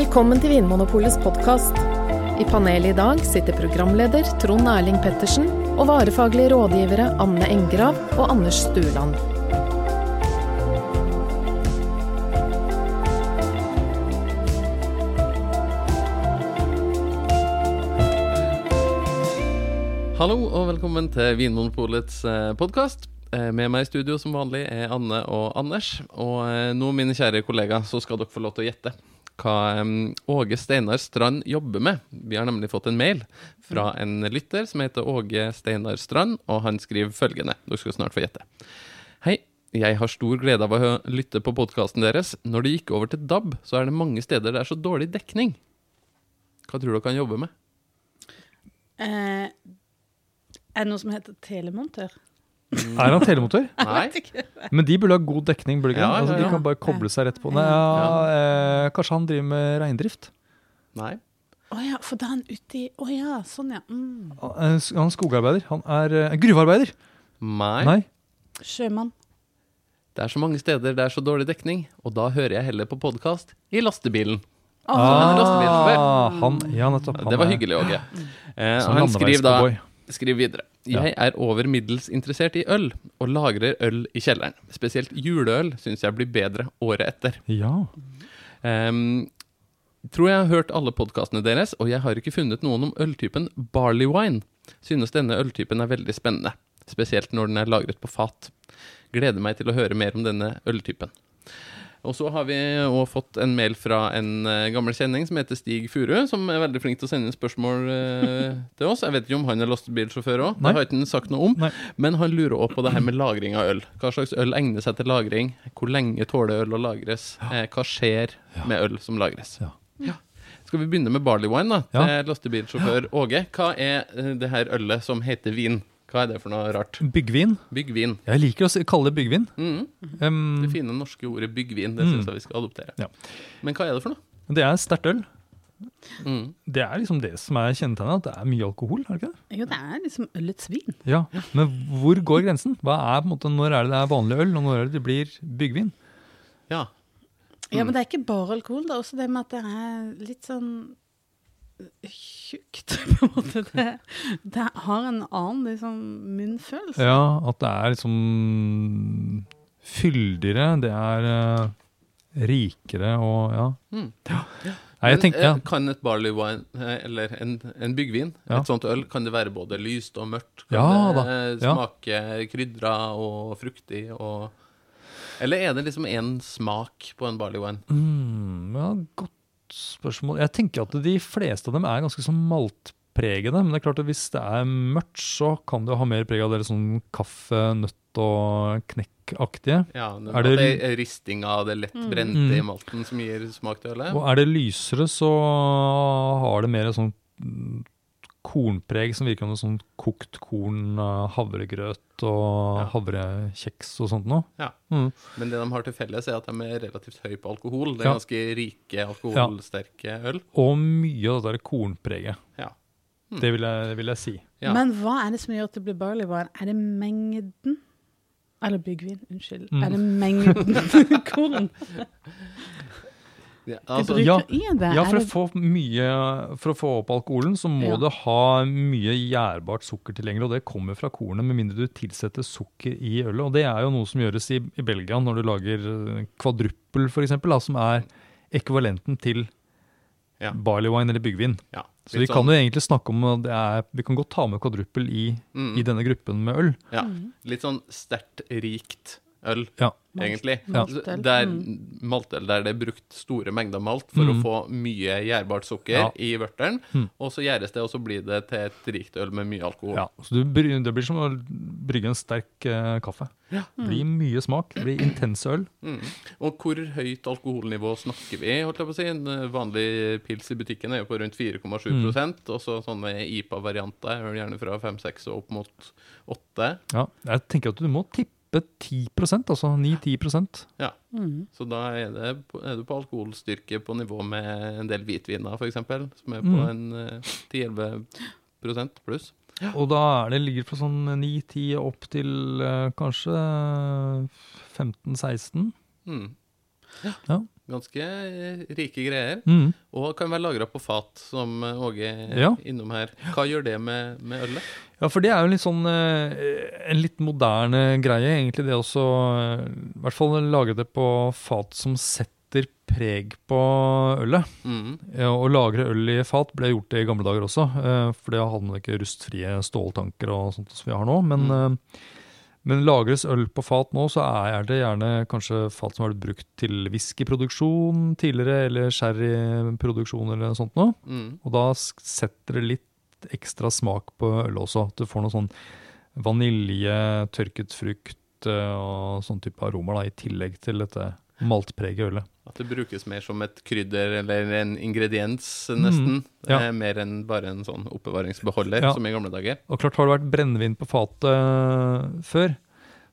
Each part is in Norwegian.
Velkommen til Vinmonopolets podkast. I panelet i dag sitter programleder Trond Erling Pettersen og varefaglige rådgivere Anne Engrav og Anders Stueland. Hallo og velkommen til Vinmonopolets podkast. Med meg i studio som vanlig er Anne og Anders. Og eh, nå, mine kjære kollegaer, så skal dere få lov til å gjette hva Åge Steinar Strand jobber med. Vi har nemlig fått en mail fra en lytter som heter Åge Steinar Strand, og han skriver følgende. Dere skal snart få gjette. Hei. Jeg har stor glede av å lytte på podkasten deres. Når det gikk over til DAB, så er det mange steder det er så dårlig dekning. Hva tror dere han jobber med? Eh, er det noe som heter telemontør? Er han telemotor? Nei? Men de burde ha god dekning, burde de ikke? Ja, ja, altså, ja, ja. De kan bare koble seg rett på. Nei, ja, eh, kanskje han driver med reindrift? Nei? Å ja, for da er han ute i Å ja, sånn ja. Mm. Han er- er skogarbeider. Han er eh, gruvearbeider. Nei. Nei. Sjømann. Det er så mange steder det er så dårlig dekning, og da hører jeg heller på podkast i lastebilen. Å, en lastebilsjåfør. Ah, han, ja, nettopp. Han Det var hyggelig, Åge. Eh, sånn han skriver da skriver videre. Jeg er over middels interessert i øl, og lagrer øl i kjelleren. Spesielt juleøl syns jeg blir bedre året etter. Ja. Um, tror jeg har hørt alle podkastene deres, og jeg har ikke funnet noen om øltypen barley wine. Synes denne øltypen er veldig spennende, spesielt når den er lagret på fat. Gleder meg til å høre mer om denne øltypen. Og så har vi også fått en mail fra en eh, gammel kjenning som heter Stig Furu, som er veldig flink til å sende inn spørsmål eh, til oss. Jeg vet ikke om han er lastebilsjåfør òg, det har ikke han sagt noe om. Nei. Men han lurer også på det her med lagring av øl. Hva slags øl egner seg til lagring? Hvor lenge tåler øl å lagres? Eh, hva skjer med øl som lagres? Ja. Ja. Skal vi begynne med barley wine, da? Ja. Lastebilsjåfør Åge. Hva er det her ølet som heter vin? Hva er det for noe rart? Byggvin. Byggvin. Jeg liker å kalle det byggvin. Mm. Um, Det fine norske ordet byggvin, det Mm. syns jeg vi skal adoptere. Ja. Men hva er det for noe? det er sterkt øl. Mm. Det er liksom det som er kjennetegnet, at det er mye alkohol. er det ikke det? Jo, det er liksom ølets vin. Ja, Men hvor går grensen? Hva er, på en måte, når er det det er vanlig øl, og når er det det blir byggvin? Ja. Ja, men det er ikke bare alkohol. Det er også det med at det er litt sånn tjukt, på en måte. Det, det har en annen liksom, munnfølelse. Ja, at det er liksom fyldigere, det er uh, rikere og ja. Mm. Nei, jeg tenker, ja. Men, eh, Kan et barley wine, eh, eller en, en byggvin, Ja. et sånt øl, kan det være både lyst og mørkt? Kan Ja det da, ja. smake krydra og fruktig og Eller er det liksom én smak på en barley wine? Mm, ja, godt spørsmål. Jeg tenker at de fleste av dem er ganske sånn maltpregede. Men det er klart at hvis det er mørkt, så kan det jo ha mer preg av det sånn kaffe, nøtt og knekkaktige. Ja, det, Er det- det risting av det lett brente i Mm. malten som gir smak til ølet? Og er det lysere, så har det mer sånn kornpreg som virker som noe sånn kokt korn, eh, havregrøt og Ja. havrekjeks og sånt noe. Ja. Mm. Men det de har til felles, er at de er relativt høye på alkohol. Det er Ja. ganske rike, alkoholsterke øl. Og mye av det der kornpreget. Ja. Det vil jeg, det vil jeg si. Ja. Men hva er det som gjør at det blir barley wine? Er det mengden? Eller byggvin, unnskyld. Mm. Er det mengden korn Ja, altså, ja. det? Ja, for å få mye For å få opp alkoholen, så må Ja. du ha mye gjærbart sukker tilgjengelig, og det kommer fra kornet, med mindre du tilsetter sukker i ølet. Og det er jo noe som gjøres i, i Belgia når du lager eh, kvadruppel, eksempel, som er ekvivalenten til Ja. barley wine eller byggvin. ja, Så vi kan sånn- jo egentlig snakke om er Vi kan godt ta med kvadruppel i, Mm. i denne gruppen med øl. Ja, litt sånn sterkt rikt øl, Ja. egentlig. Ja. Der, Mm. maltøl der det er brukt store mengder malt for Mm. å få mye gjærbart sukker Ja. i vørteren, Mm. og så gjæres det, og så blir det til et rikt øl med mye alkohol. Ja, så du, bry- det blir som å brygge en sterk uh, kaffe. Ja. Det blir mye smak, blir intense øl. Mm. Og hvor høyt alkoholnivå snakker vi? holdt jeg på å si? En eh, vanlig pils i butikken er jo på rundt 4,7 Mm. og så sånne IPA-varianter er gjerne fra 5-6 og opp mot 8. Ja, jeg tenker at du må tippe 10% altså 9-10% Ja. Mm. Så da er, det, er du på alkoholstyrke på nivå med en del hvitviner, f.eks., som er på Mm. en eh, 10-11 pluss. Og da er det ligger fra sånn 9-10 opp til eh, kanskje 15-16. Mm. Ja. Ganske eh, rike greier. Mm. Og kan være lagra på fat, som eh, Åge er Ja. innom her. Hva gjør det med, med ølet? Ja, for det er jo litt sånn eh, en litt moderne greie, egentlig det også. I hvert fall lage det på fat som setter preg på ølet. Mm. Ja, Å lagre øl i fat ble gjort det i gamle dager også, for det hadde man ikke rustfrie ståltanker og sånt som vi har nå. Men, Mm. Men lagres øl på fat nå, så er det gjerne kanskje fat som har blitt brukt til whiskyproduksjon tidligere, eller sherryproduksjon eller noe sånt noe. Mm. Og da setter det litt ekstra smak på øl også. At du får noe sånn vanilje, tørket frukt eh, og sånn type aromaer i tillegg til dette maltpreget ølet. At det brukes mer som et krydder eller en ingrediens, nesten. Mm. ja. Eh, mer enn bare en sånn oppbevaringsbeholder, Ja. som i gamle dager. Og klart har det vært brennevin på fatet eh, før,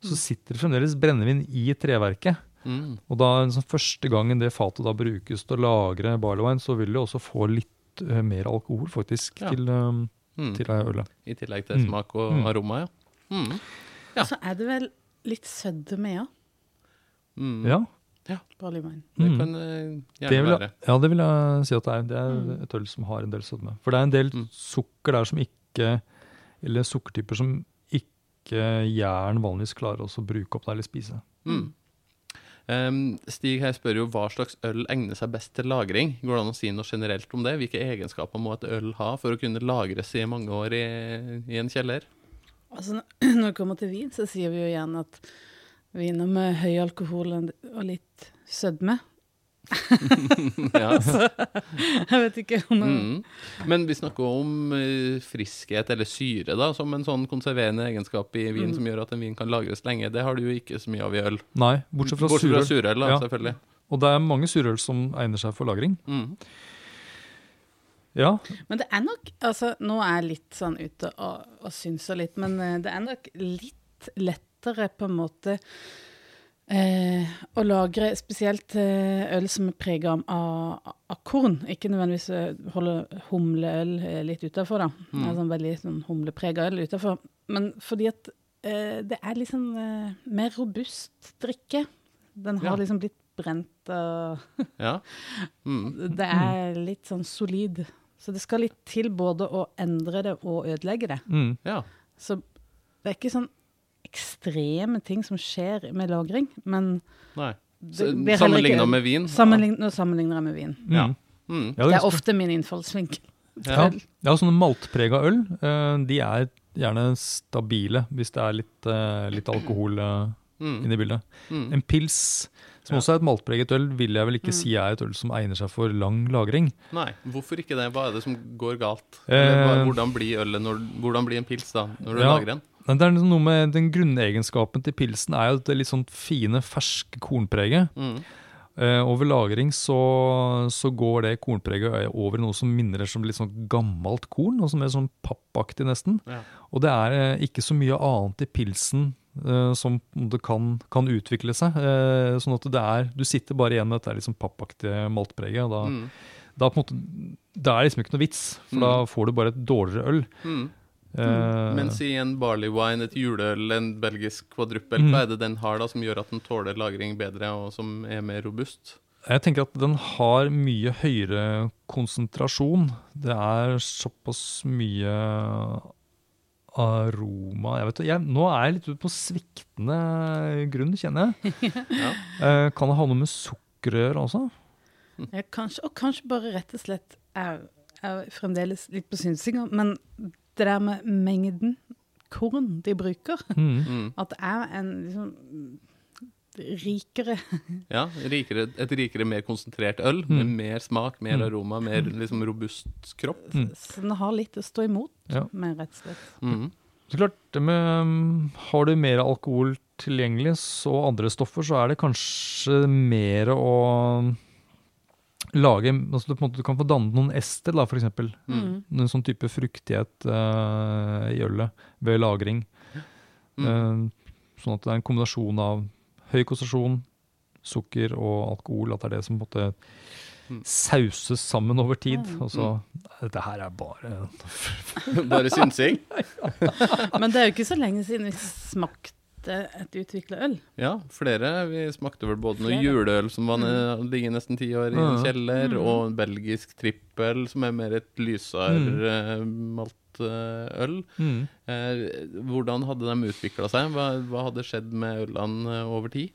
så sitter det fremdeles brennevin i treverket. Mm. Og da liksom, første gangen det fatet da brukes til å lagre barley så vil det også få litt uh, mer alkohol faktisk Ja. til, um, Mm. til ølet. I tillegg til Mm. smak og Mm. aroma, ja. Mm. Ja. Og så er det vel litt sødme, ja. Mm. Ja, Barleyvin. Det Mm. kan uh, gjerne det vil, være. ja, det vil jeg si at det er. Det er Mm. et øl som har en del sødme. For det er en del Mm. sukker der som ikke Eller sukkertyper som ikke jern vanligvis klarer også å bruke opp der eller spise. Mm. Um, Stig her spør jo hva slags øl egner seg best til lagring. Går det an å si noe generelt om det? Hvilke egenskaper må et øl ha for å kunne lagres i mange år i, i en kjeller? Altså, når det kommer til vin, så sier vi jo igjen at viner med høy alkohol og litt sødme ja. Jeg vet ikke om mm. Men vi snakker om eh, friskhet eller syre da, som en sånn konserverende egenskap i vin Mm. som gjør at en vin kan lagres lenge. Det har du jo ikke så mye av i øl. Nei, bortsett fra Bortsett fra surøl. surøl, da, Ja. selvfølgelig. Og det er mange surøl som egner seg for lagring. Mm. Ja, Men det er nok altså, Nå er jeg litt sånn ute og, og synser litt, men eh, det er nok litt lettere på en måte eh, å lagre spesielt eh, øl som er prega av, av korn. Ikke nødvendigvis eh, holde humleøl eh, litt utafor, da. Mm. Altså, veldig sånn humleprega øl utafor. Men fordi at eh, det er liksom mer robust drikke. Den har Ja. liksom blitt brent og Ja. Mm. det er litt sånn solid. Så det skal litt til både å endre det og ødelegge det. mm. ja. Så det er ikke sånn ekstreme ting som skjer med lagring, men Nei. Sammenligna med vin? Sammenlign, Nå sammenligner jeg med vin. Ja. Mm. Mm. Ja, Det er ofte min innfallsvinkel. Ja. Ja, sånne maltprega øl, eh, de er gjerne stabile hvis det er litt, eh, litt alkohol eh, Mm. inne i bildet. Mm. En pils, som Ja. også er et maltpreget øl, vil jeg vel ikke Mm. si er et øl som egner seg for lang lagring. Nei, hvorfor ikke det? Hva er det som går galt? Eh, hvordan blir ølet når, Hvordan blir en pils da, når du Ja. lager den? Nei, Det er liksom noe med Den grunnegenskapen til pilsen er jo det litt sånn fine, ferske kornpreget. Mm. Eh, over lagring så, så går det kornpreget over noe som minner som litt sånn gammelt korn, og som er sånn pappaktig nesten. Ja. Og det er uh, ikke så mye annet i pilsen uh, som det kan, kan utvikle seg. Sånn at det er, du sitter bare igjen med dette liksom pappaktige maltpreget. og da, Mm. da på en måte, det er liksom ikke noe vits, for Mm. da får du bare et dårligere øl. Mm. Eh, Mens i en barley wine, et juleøl, en belgisk kvadruppel, Mm. hva er det den har da som gjør at den tåler lagring bedre, og som er mer robust? Jeg tenker at den har mye høyere konsentrasjon. Det er såpass mye aroma Jeg vet jeg, Nå er jeg litt ute på sviktende grunn, kjenner jeg. Ja. Eh, kan det ha noe med sukker å gjøre også? Ja, kanskje, og kanskje bare rett og slett er, er fremdeles litt på synsinga, men det der med mengden korn de bruker, Mm. Mm. at det er en liksom rikere Ja, rikere, et rikere, mer konsentrert øl, Mm. med mer smak, mer Mm. aroma, mer liksom robust kropp. Mm. Så den har litt å stå imot Ja. med, rett og slett. Mm. Så klart, med, um, Har du mer alkohol tilgjengelig så andre stoffer, så er det kanskje mer å lage altså du, på en måte, du kan få dannet noen ester, da, for eksempel. Mm. En sånn type fruktighet uh, i ølet ved lagring. Mm. Uh, sånn at det er en kombinasjon av høy konsentrasjon, sukker og alkohol. At det er det som på en måte Mm. sauses sammen over tid. Mm. Og så Dette her er bare Bare synsing. Men det er jo ikke så lenge siden vi smakte smakte et utvikla øl. Ja, flere. Vi smakte vel både noe juleøl som var mm. ligger nesten ti år i en kjeller, Mm. og en belgisk trippel som er mer et lysere malt maltøl. Mm. Eh, hvordan hadde de utvikla seg? Hva, hva hadde skjedd med ølene eh, over tid?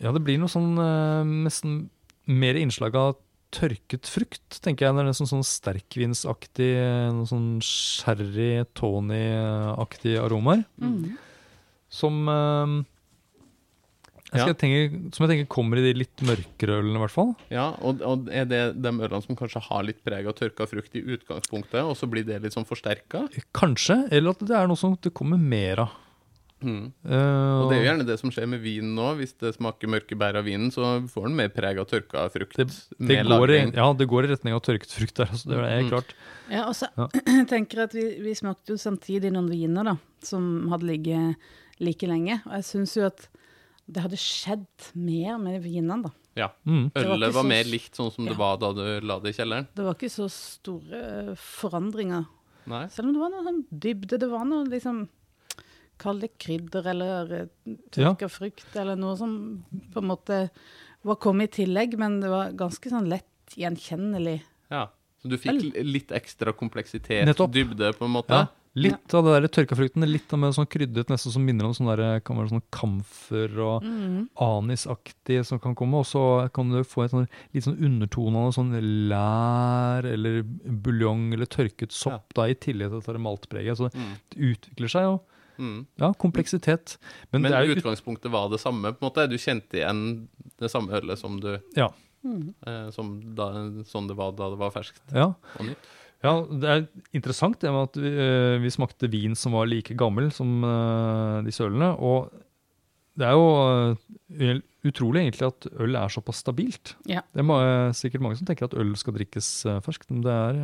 Ja, det blir noe sånn eh, nesten mer innslag av tørket frukt, tenker jeg. Det er nesten sånn sterkvinsaktig, eh, noe sånn sherry, tony-aktig aromaer. Mm. Som eh, jeg, Ja. tenke, som jeg tenker kommer i de litt mørkere ølene, i hvert fall. Ja, og, og er det de ølene som kanskje har litt preg av tørka frukt i utgangspunktet, og så blir det litt sånn forsterka? Kanskje, eller at det er noe som det kommer mer av. Mm. Uh, Og det er jo gjerne det som skjer med vinen nå. Hvis det smaker mørke bær av vinen, så får den mer preg av tørka frukt. det, med går i, ja, det går i retning av tørket frukt der. Altså, det er helt Mm. klart. Ja, og så Ja. tenker jeg at vi, vi smakte jo samtidig noen viner da, som hadde ligget like lenge. Og jeg syns jo at det hadde skjedd mer med vinene, da. Ja. Mm. Ølet var var så- mer likt sånn som det var da du la det i kjelleren. Det var ikke så store forandringer. Nei. Selv om det var noe sånn dybde. Det var noe liksom Kall det krydder eller tørka Ja. frukt, eller noe som på en måte var kommet i tillegg, men det var ganske sånn lett gjenkjennelig. Ja. Så du fikk litt ekstra kompleksitet, Nettopp. dybde, på en måte? Ja, litt av det der tørka frukten, litt av med sånn krydret nesten som minner om sånn der, kan være sånn kamfer og Mm. anisaktig som kan komme, og så kan du få et sånn, litt sånn undertone av sånn lær eller buljong eller tørket sopp da, i tillegg til dette maltpreget. Så Mm. det utvikler seg jo, Mm. ja, kompleksitet. Men, Men det er jo utgangspunktet var det samme, på en måte? Du kjente igjen det samme ølet som du ja, Mm. eh, som da, Sånn det var da det var ferskt ja. og nytt? Ja, det er interessant det med at vi, eh, vi smakte vin som var like gammel som eh, disse ølene. Og det er jo uh, utrolig egentlig at øl er såpass stabilt. Ja. Det er ma- sikkert mange som tenker at øl skal drikkes uh, ferskt, men det, er,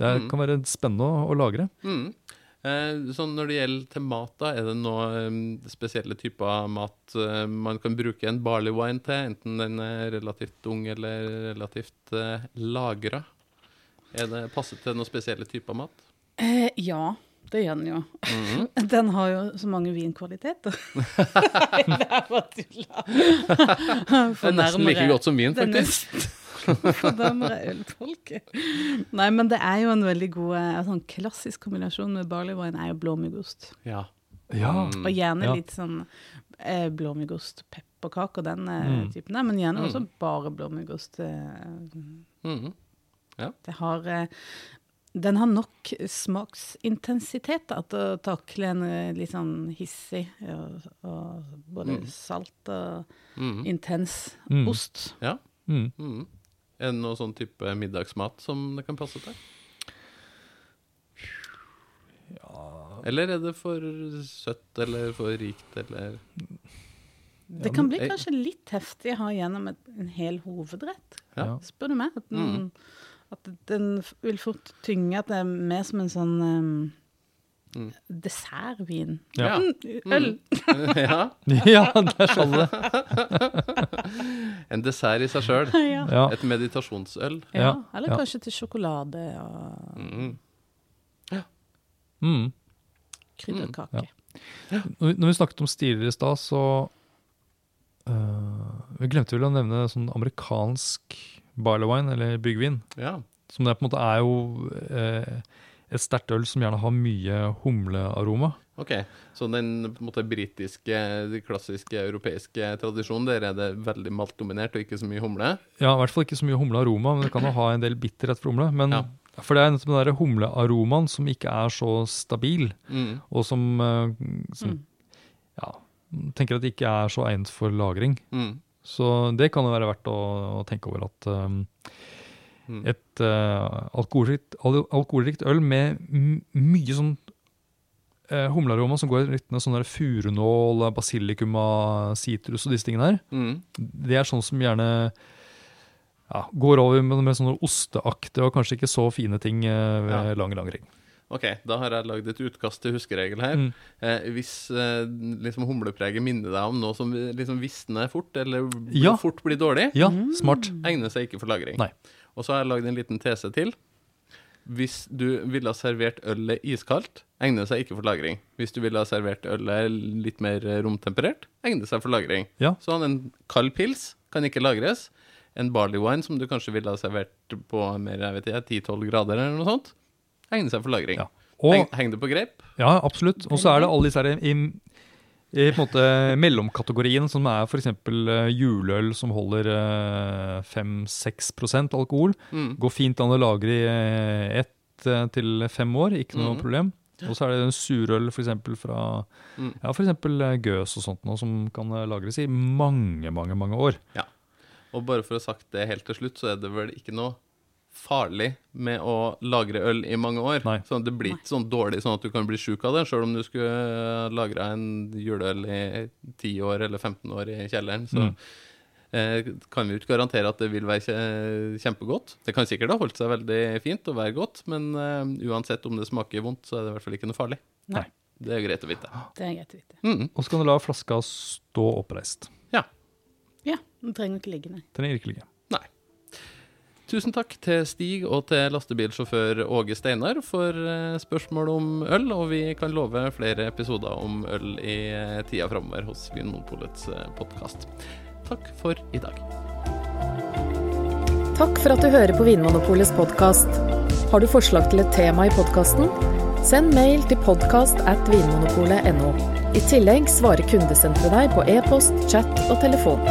det er, Mm. kan være spennende å, å lagre. Mm. Eh, sånn når det gjelder til mat, da, er det noen spesielle typer mat eh, man kan bruke en barley wine til, enten den er relativt ung eller relativt eh, lagra? Er det passet til noen spesielle typer mat? Eh, ja, det gjør den jo. Mhm. Den har jo så mange vinkvaliteter. det er bare tulla. Det er nesten like godt som vin, faktisk. Fornærmer jeg ølfolket. Nei, men det er jo en veldig god eh, sånn klassisk kombinasjon med barley wine er jo blåmuggost. Ja. Ja. Mm. Og gjerne Ja. litt sånn eh, blåmuggost, pepperkaker, den eh, Mm. typen der. Men gjerne Mm. også bare blåmuggost. Eh, Mhm. det har eh, Den har nok smaksintensitet da, til å takle en eh, litt sånn hissig og, og både Mm. salt og mm. intens Mm. ost. Ja. Mm. Er det noe sånn type middagsmat som det kan passe til? Eller er det for søtt eller for rikt eller Det kan bli kanskje litt heftig å ha gjennom et, en hel hovedrett, Ja. Ja. spør du meg. At den, Mm. at den vil fort tynge at det er mer som en sånn um, Mm. dessertvin. Ja. Mm, øl. ja. ja, det er sånn det. En dessert i seg sjøl. ja. Et meditasjonsøl. ja. Eller ja. kanskje til sjokolade og Ja. Mm. krydderkake. Når vi, når vi snakket om stiler i stad, så uh, Vi glemte vel å nevne sånn amerikansk barley wine, eller byggvin. Ja. Som det på en måte er jo eh, et sterkt øl som gjerne har mye humlearoma. Ok, så den på en måte britiske, de klassiske europeiske tradisjonen, der er det veldig maltdominert og ikke så mye humle? Ja, i hvert fall ikke så mye humlearoma, men det kan jo ha en del bitterhet for humle. Men Ja. For det er nettopp den der humlearomaen som ikke er så stabil, Mm. og som, eh, som Mm. ja, tenker at det ikke er så egnet for lagring. Mm. Så det kan jo være verdt å, å tenke over at um. Et uh, alkoholrikt, al alkoholrikt øl med mye sånn uh, humlearoma som går i rytme sånn furunål, basilicuma, sitrus og disse tingene her, Mm. det er sånn som gjerne ja, går over med, med sånne osteaktige og kanskje ikke så fine ting uh, ved Ja. lang lagring. Ok, da har jeg lagd et utkast til huskeregel her. Mm. Eh, hvis eh, liksom humlepreget minner deg om noe som liksom visner fort, eller Ja. fort blir dårlig, Ja, smart. egner seg ikke for lagring. Nei. Og så har jeg lagd en liten tese til. hvis du ville ha servert ølet iskaldt, egner det seg ikke for lagring. Hvis du ville ha servert ølet litt mer romtemperert, egner det seg for lagring. Ja. Sånn en kald pils kan ikke lagres. En barley wine som du kanskje ville ha servert på mer, jeg vet ikke, 10-12 grader eller noe sånt, egner seg for lagring. Ja. Og, Heng, det på grep? ja, absolutt. Og så er det alle disse her i, på en måte mellomkategorien, som er f.eks. juleøl som holder eh, 5-6 alkohol. Mm. Går fint an å lagre i eh, ett eh, til fem år, ikke noe mm. problem. Og så er det en surøl for eksempel fra Mm. ja, for eh, Gøs og sånt noe, som kan eh, lagres i mange, mange mange år. Ja. Og bare for å ha sagt det helt til slutt, så er det vel ikke noe farlig med å lagre øl i mange år. Nei. Sånn at det blir ikke sånn dårlig sånn at du kan bli sjuk av det, sjøl om du skulle lagra en juleøl i 10 år eller 15 år i kjelleren. Så Mm. eh, kan vi jo ikke garantere at det vil være kjempegodt. Det kan sikkert ha holdt seg veldig fint og være godt, men eh, uansett om det smaker vondt, så er det i hvert fall ikke noe farlig. Nei. Det er greit å vite. Det er greit å vite. Mm. Og så kan du la flaska stå oppreist. Ja, den trenger ikke ligge, nei. Trenger ikke ligge. Tusen takk til Stig og til lastebilsjåfør Åge Steinar for eh, spørsmål om øl, og vi kan love flere episoder om øl i eh, tida framover hos Vinmonopolets podkast. Takk for i dag. Takk for at du hører på Vinmonopolets podkast. Har du forslag til et tema i podkasten? Send mail til podkast at vinmonopolet.no. I tillegg svarer kundesenteret deg på e-post, chat og telefon.